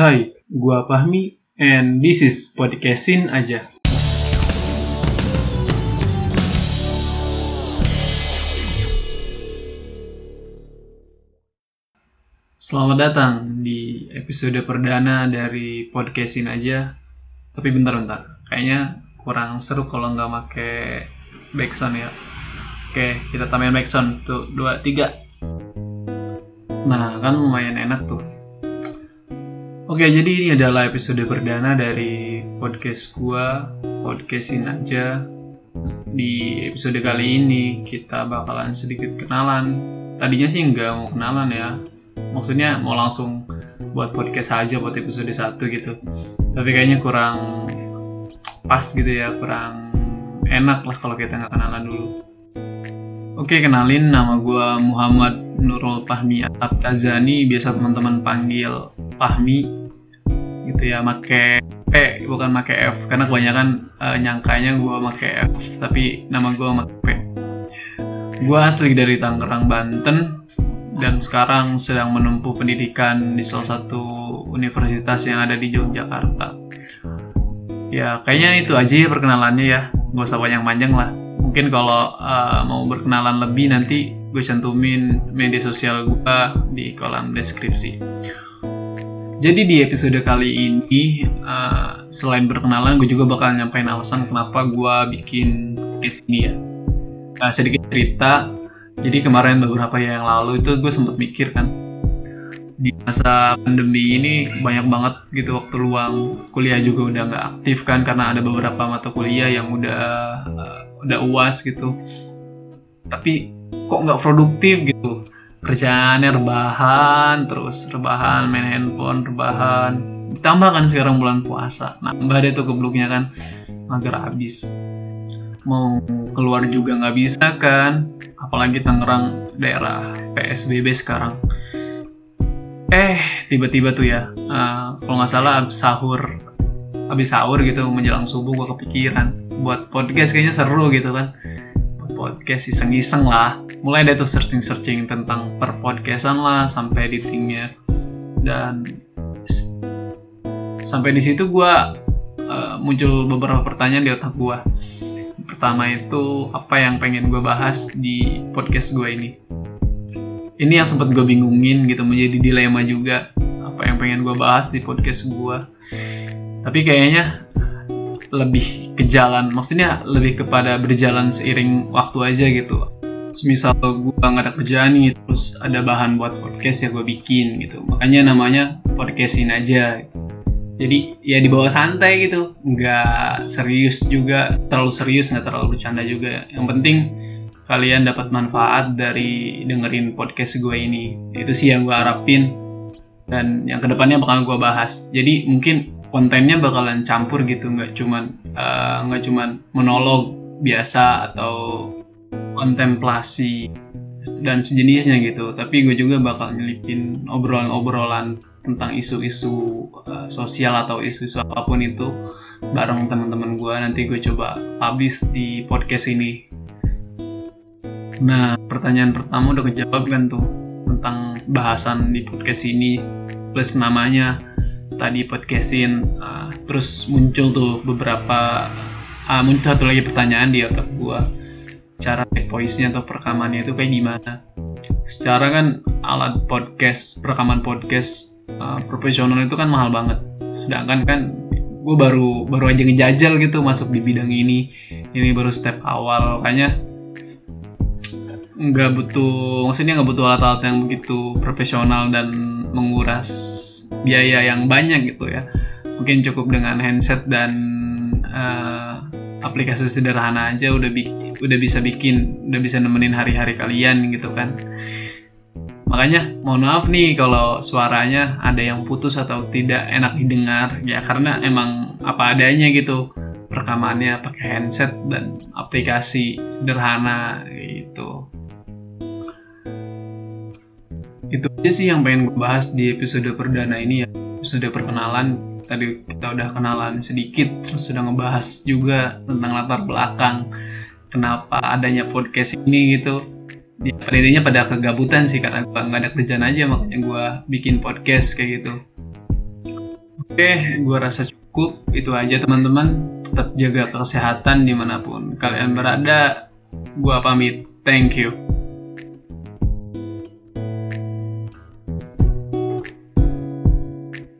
Hai, gua Fahmi and this is podcastin aja. Selamat datang di episode perdana dari podcastin aja. Tapi bentar-bentar, kayaknya kurang seru kalau nggak make backsound ya. Oke, kita tambahin backsound. Tuh, dua, tiga. Nah, kan lumayan enak tuh. Oke, jadi ini adalah episode perdana dari podcast gua, podcastin aja. Di episode kali ini kita bakalan sedikit kenalan. Tadinya sih nggak mau kenalan ya, maksudnya mau langsung buat podcast aja buat episode 1 gitu. Tapi kayaknya kurang pas gitu ya, kurang enak lah kalau kita nggak kenalan dulu. Oke, kenalin nama gua Muhammad Nurul Fahmi Abtazani, biasa teman-teman panggil Fahmi gitu ya make P bukan make F karena kebanyakan uh, nyangkanya gue make F tapi nama gue make P. Gue asli dari Tangerang Banten dan sekarang sedang menempuh pendidikan di salah satu universitas yang ada di Yogyakarta. Ya kayaknya itu aja ya perkenalannya ya gak usah panjang-panjang lah. Mungkin kalau uh, mau berkenalan lebih nanti gue cantumin media sosial gue di kolom deskripsi jadi di episode kali ini, uh, selain berkenalan, gue juga bakal nyampein alasan kenapa gue bikin podcast ini ya. Nah, sedikit cerita, jadi kemarin beberapa yang lalu itu gue sempat mikir kan, di masa pandemi ini banyak banget gitu waktu luang, kuliah juga udah nggak aktif kan karena ada beberapa mata kuliah yang udah uh, udah uas gitu. Tapi kok nggak produktif gitu kerjaannya rebahan terus rebahan main handphone rebahan. Ditambah kan sekarang bulan puasa. Nambah deh tuh kebluknya kan mager habis. Mau keluar juga nggak bisa kan apalagi Tangerang daerah PSBB sekarang. Eh tiba-tiba tuh ya uh, kalau nggak salah abis sahur habis sahur gitu menjelang subuh gua kepikiran buat podcast. Kayaknya seru gitu kan podcast iseng-iseng lah. Mulai deh tuh searching-searching tentang per podcastan lah sampai editingnya. Dan sampai di situ gue uh, muncul beberapa pertanyaan di otak gue pertama itu apa yang pengen gue bahas di podcast gue ini? Ini yang sempat gue bingungin gitu menjadi dilema juga. Apa yang pengen gue bahas di podcast gue tapi kayaknya lebih ke jalan maksudnya lebih kepada berjalan seiring waktu aja gitu. Misal gue nggak ada kerjaan nih terus ada bahan buat podcast ya gue bikin gitu. Makanya namanya podcastin aja. Jadi ya dibawa santai gitu. Nggak serius juga terlalu serius nggak terlalu bercanda juga. Yang penting kalian dapat manfaat dari dengerin podcast gue ini. Itu sih yang gue harapin. Dan yang ke depannya bakal gue bahas. Jadi mungkin kontennya bakalan campur gitu nggak cuman uh, cuman monolog biasa atau kontemplasi dan sejenisnya gitu. Tapi gue juga bakal nyelipin obrolan-obrolan tentang isu-isu uh, sosial atau isu-isu apa pun itu bareng teman-teman gue. Nanti gue coba publish di podcast ini. Nah pertanyaan pertama udah kejawab kan tuh tentang bahasan di podcast ini plus namanya tadi podcastin uh, terus muncul tuh beberapa uh, muncul satu lagi pertanyaan di otak gua. Cara voice-nya atau perekamannya itu kayak gimana? Secara kan alat podcast perekaman podcast uh, profesional itu kan mahal banget. Sedangkan kan gue baru baru aja ngejajal gitu masuk di bidang ini. Ini baru step awal. Kayaknya nggak butuh maksudnya nggak butuh alat-alat yang begitu profesional dan menguras biaya yang banyak gitu ya. Mungkin cukup dengan handset dan uh, aplikasi sederhana aja udah bi udah bisa bikin udah bisa nemenin hari-hari kalian gitu kan. Makanya mohon maaf nih kalau suaranya ada yang putus atau tidak enak didengar. Ya karena emang apa adanya gitu rekamannya pakai handset dan aplikasi sederhana gitu itu aja sih yang pengen gue bahas di episode perdana ini ya episode perkenalan tadi kita udah kenalan sedikit terus sudah ngebahas juga tentang latar belakang kenapa adanya podcast ini gitu ya pada pada kegabutan sih karena gue nggak ada kerjaan aja makanya gue bikin podcast kayak gitu Oke, gue rasa cukup. Itu aja teman-teman. Tetap jaga kesehatan di mana pun kalian berada. Gua pamit. Thank you.